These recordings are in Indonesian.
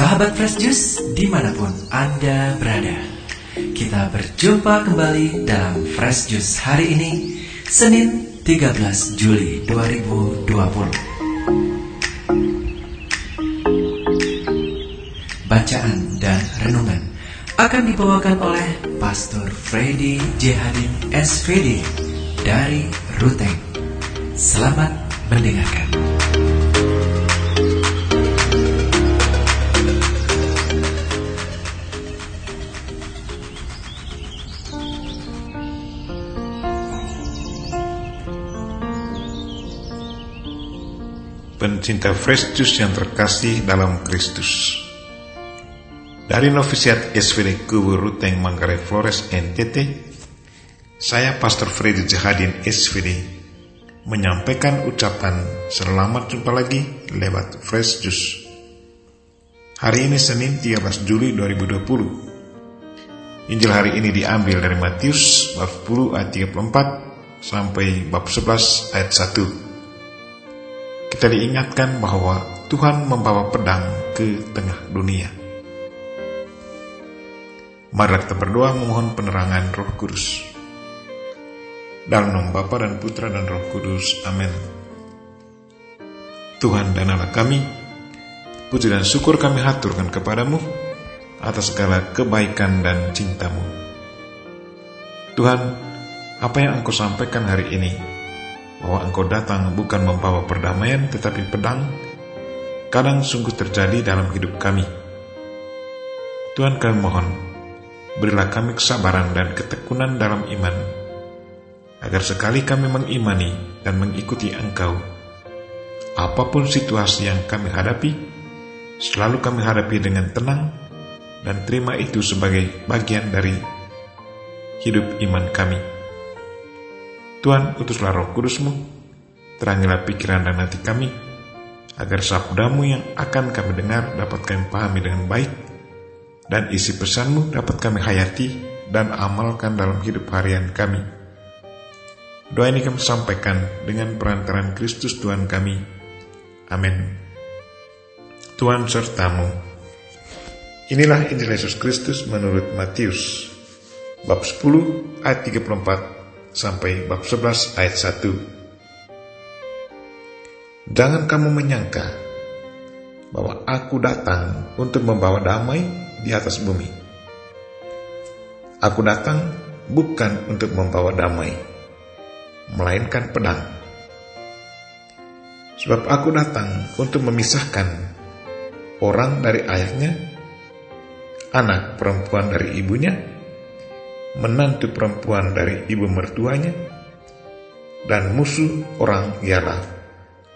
Sahabat Fresh Juice di mana pun Anda berada Kita berjumpa kembali dalam Fresh Juice hari ini Senin 13 Juli 2020 Bacaan dan renungan akan dibawakan oleh Pastor Freddy Jehadin SVD dari Ruteng. Selamat mendengarkan. Pencinta juice yang terkasih dalam Kristus. Dari novisiat SVD Kubu Ruteng Manggarai Flores NTT, saya Pastor Freddy Jahadin SVD menyampaikan ucapan selamat jumpa lagi lewat Fresh Juice. Hari ini Senin 13 Juli 2020. Injil hari ini diambil dari Matius bab 10 ayat 34 sampai bab 11 ayat 1 kita diingatkan bahwa Tuhan membawa pedang ke tengah dunia. Mari kita berdoa memohon penerangan Roh Kudus. Dalam nama Bapa dan Putra dan Roh Kudus. Amin. Tuhan dan Allah kami, puji dan syukur kami haturkan kepadamu atas segala kebaikan dan cintamu. Tuhan, apa yang Engkau sampaikan hari ini bahwa engkau datang bukan membawa perdamaian tetapi pedang, kadang sungguh terjadi dalam hidup kami. Tuhan kami mohon, berilah kami kesabaran dan ketekunan dalam iman, agar sekali kami mengimani dan mengikuti Engkau, apa pun situasi yang kami hadapi, selalu kami hadapi dengan tenang dan terima itu sebagai bagian dari hidup iman kami. Tuhan, utuslah roh kudusmu, terangilah pikiran dan hati kami, agar sabdamu yang akan kami dengar dapat kami pahami dengan baik, dan isi pesanmu dapat kami hayati dan amalkan dalam hidup harian kami. Doa ini kami sampaikan dengan perantaran Kristus Tuhan kami. Amin. Tuhan sertamu. Inilah Injil Yesus Kristus menurut Matius, bab 10 ayat 34 sampai bab 11 ayat 1. Jangan kamu menyangka bahwa aku datang untuk membawa damai di atas bumi. Aku datang bukan untuk membawa damai, melainkan pedang. Sebab aku datang untuk memisahkan orang dari ayahnya, anak perempuan dari ibunya, menantu perempuan dari ibu mertuanya, dan musuh orang ialah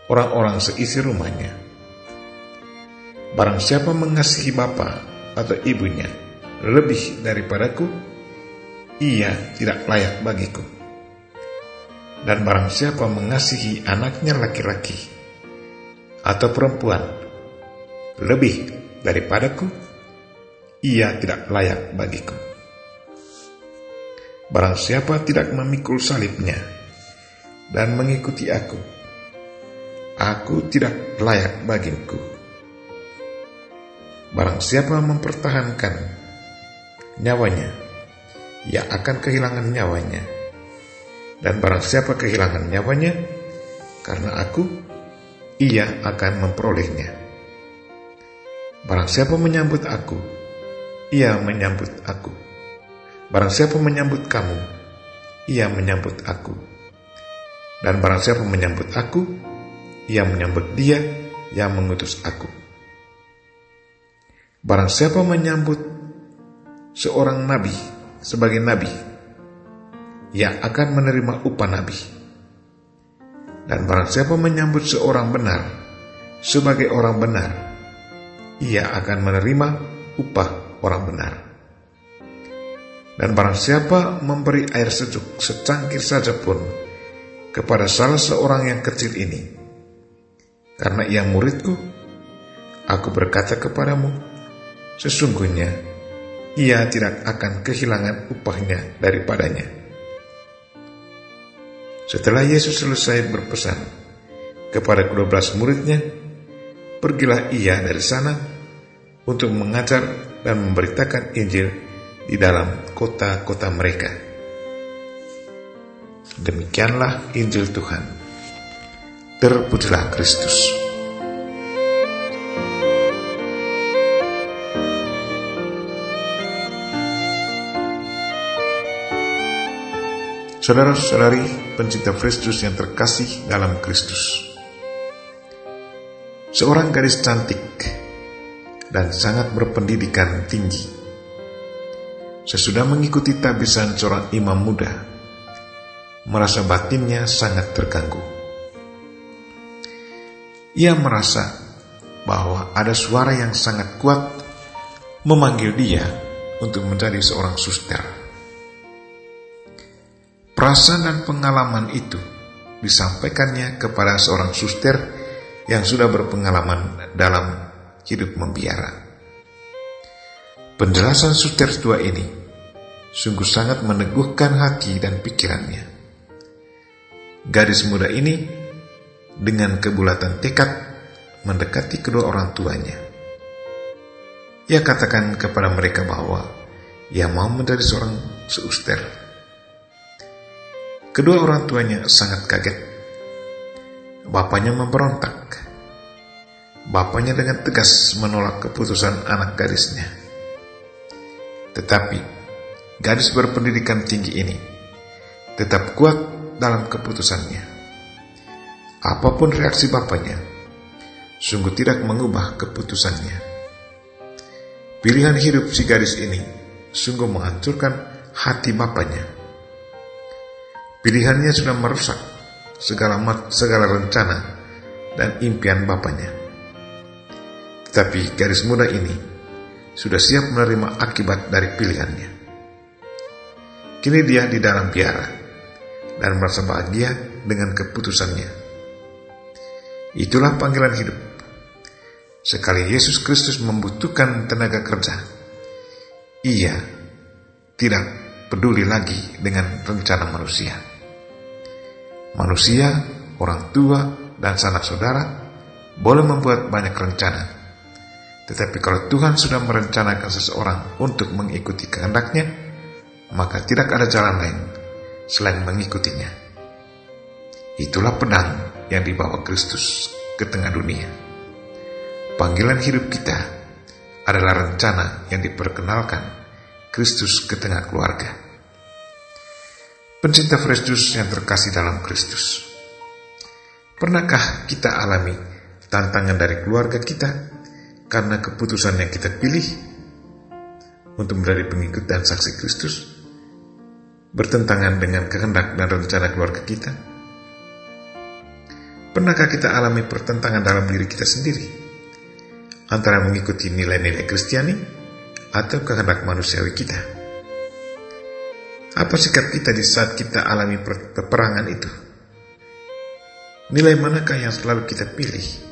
orang-orang seisi rumahnya. Barang siapa mengasihi bapa atau ibunya lebih daripadaku, ia tidak layak bagiku. Dan barang siapa mengasihi anaknya laki-laki atau perempuan lebih daripadaku, ia tidak layak bagiku. Barang siapa tidak memikul salibnya dan mengikuti aku, aku tidak layak bagiku. Barang siapa mempertahankan nyawanya, ia akan kehilangan nyawanya. Dan barang siapa kehilangan nyawanya, karena aku, ia akan memperolehnya. Barang siapa menyambut aku, ia menyambut aku. Barang siapa menyambut kamu, ia menyambut aku. Dan barang siapa menyambut aku, ia menyambut dia yang mengutus aku. Barang siapa menyambut seorang nabi sebagai nabi, ia akan menerima upah nabi. Dan barang siapa menyambut seorang benar sebagai orang benar, ia akan menerima upah orang benar. Dan barang siapa memberi air sejuk secangkir saja pun kepada salah seorang yang kecil ini, karena ia muridku, aku berkata kepadamu, sesungguhnya ia tidak akan kehilangan upahnya daripadanya. Setelah Yesus selesai berpesan kepada kedua belas muridnya, pergilah ia dari sana untuk mengajar dan memberitakan Injil di dalam kota-kota mereka. Demikianlah Injil Tuhan. Terpujilah Kristus. Saudara-saudari pencinta Kristus yang terkasih dalam Kristus. Seorang gadis cantik dan sangat berpendidikan tinggi. Sesudah mengikuti tabisan seorang imam muda, merasa batinnya sangat terganggu. Ia merasa bahwa ada suara yang sangat kuat memanggil dia untuk menjadi seorang suster. Perasaan dan pengalaman itu disampaikannya kepada seorang suster yang sudah berpengalaman dalam hidup membiara. Penjelasan suster tua ini sungguh sangat meneguhkan hati dan pikirannya. Gadis muda ini dengan kebulatan tekad mendekati kedua orang tuanya. Ia katakan kepada mereka bahwa ia mau menjadi seorang suster. Kedua orang tuanya sangat kaget. Bapaknya memberontak Bapaknya dengan tegas menolak keputusan anak gadisnya. Tetapi, gadis berpendidikan tinggi ini tetap kuat dalam keputusannya. Apa pun reaksi bapaknya, sungguh tidak mengubah keputusannya. Pilihan hidup si gadis ini sungguh menghancurkan hati bapaknya. Pilihannya sudah merusak segala segala rencana dan impian bapaknya. Tapi garis muda ini sudah siap menerima akibat dari pilihannya. Kini dia di dalam biara dan merasa bahagia dengan keputusannya. Itulah panggilan hidup. Sekali Yesus Kristus membutuhkan tenaga kerja, ia tidak peduli lagi dengan rencana manusia. Manusia, orang tua, dan sanak saudara boleh membuat banyak rencana, tetapi kalau Tuhan sudah merencanakan seseorang untuk mengikuti kehendaknya, maka tidak ada jalan lain selain mengikutinya. Itulah pedang yang dibawa Kristus ke tengah dunia. Panggilan hidup kita adalah rencana yang diperkenalkan Kristus ke tengah keluarga. Pencinta juice yang terkasih dalam Kristus. Pernahkah kita alami tantangan dari keluarga kita karena keputusan yang kita pilih untuk menjadi pengikut dan saksi Kristus bertentangan dengan kehendak dan rencana keluarga kita? Pernahkah kita alami pertentangan dalam diri kita sendiri antara mengikuti nilai-nilai Kristiani atau kehendak manusiawi kita? Apa sikap kita di saat kita alami peperangan itu? Nilai manakah yang selalu kita pilih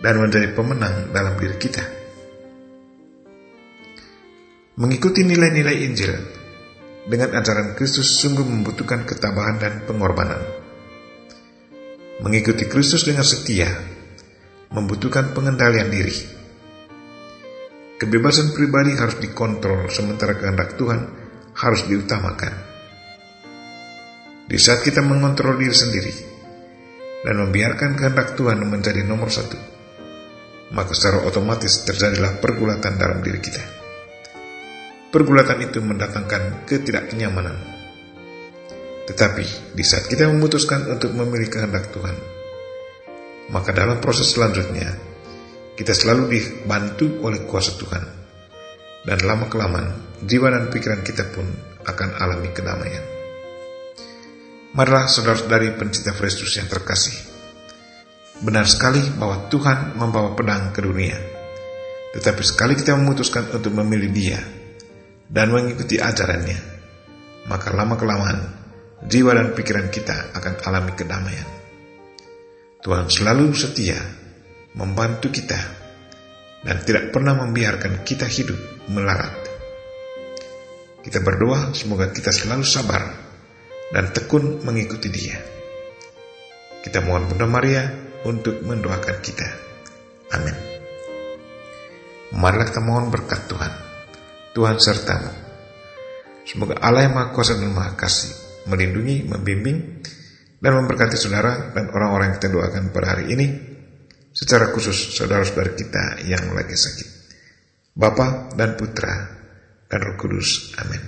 dan menjadi pemenang dalam diri kita. Mengikuti nilai-nilai Injil dengan ajaran Kristus sungguh membutuhkan ketabahan dan pengorbanan. Mengikuti Kristus dengan setia membutuhkan pengendalian diri. Kebebasan pribadi harus dikontrol sementara kehendak Tuhan harus diutamakan. Di saat kita mengontrol diri sendiri dan membiarkan kehendak Tuhan menjadi nomor satu, maka secara otomatis terjadilah pergulatan dalam diri kita. Pergulatan itu mendatangkan ketidaknyamanan. Tetapi di saat kita memutuskan untuk memilih kehendak Tuhan, maka dalam proses selanjutnya kita selalu dibantu oleh kuasa Tuhan. Dan lama-kelamaan jiwa dan pikiran kita pun akan alami kedamaian. Marilah saudara-saudari pencinta Kristus yang terkasih, Benar sekali bahwa Tuhan membawa pedang ke dunia. Tetapi sekali kita memutuskan untuk memilih dia dan mengikuti ajarannya, maka lama-kelamaan jiwa dan pikiran kita akan alami kedamaian. Tuhan selalu setia membantu kita dan tidak pernah membiarkan kita hidup melarat. Kita berdoa semoga kita selalu sabar dan tekun mengikuti dia. Kita mohon Bunda Maria untuk mendoakan kita. Amin. Marilah kita mohon berkat Tuhan. Tuhan sertamu. Semoga Allah yang Maha Kuasa dan Maha Kasih melindungi, membimbing, dan memberkati saudara dan orang-orang yang kita doakan pada hari ini, secara khusus saudara-saudara kita yang lagi sakit. Bapa dan Putra dan Roh Kudus. Amin.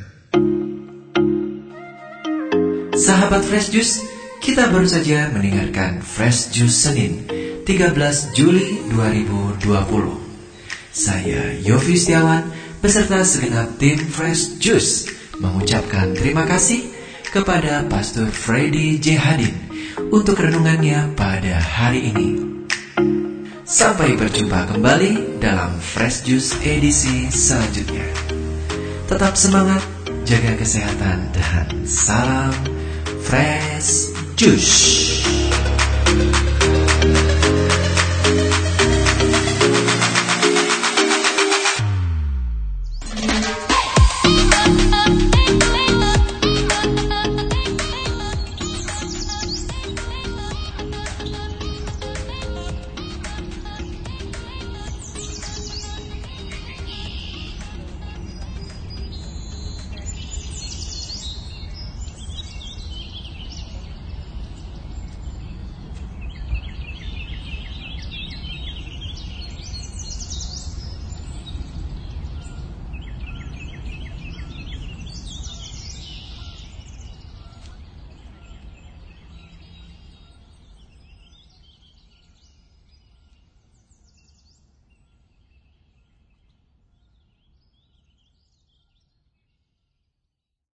Sahabat Fresh Juice, kita baru saja mendengarkan Fresh Juice Senin 13 Juli 2020. Saya Yofi Setiawan beserta segenap tim Fresh Juice mengucapkan terima kasih kepada Pastor Freddy J. Hadin untuk renungannya pada hari ini. Sampai berjumpa kembali dalam Fresh Juice edisi selanjutnya. Tetap semangat, jaga kesehatan, dan salam Fresh Juice.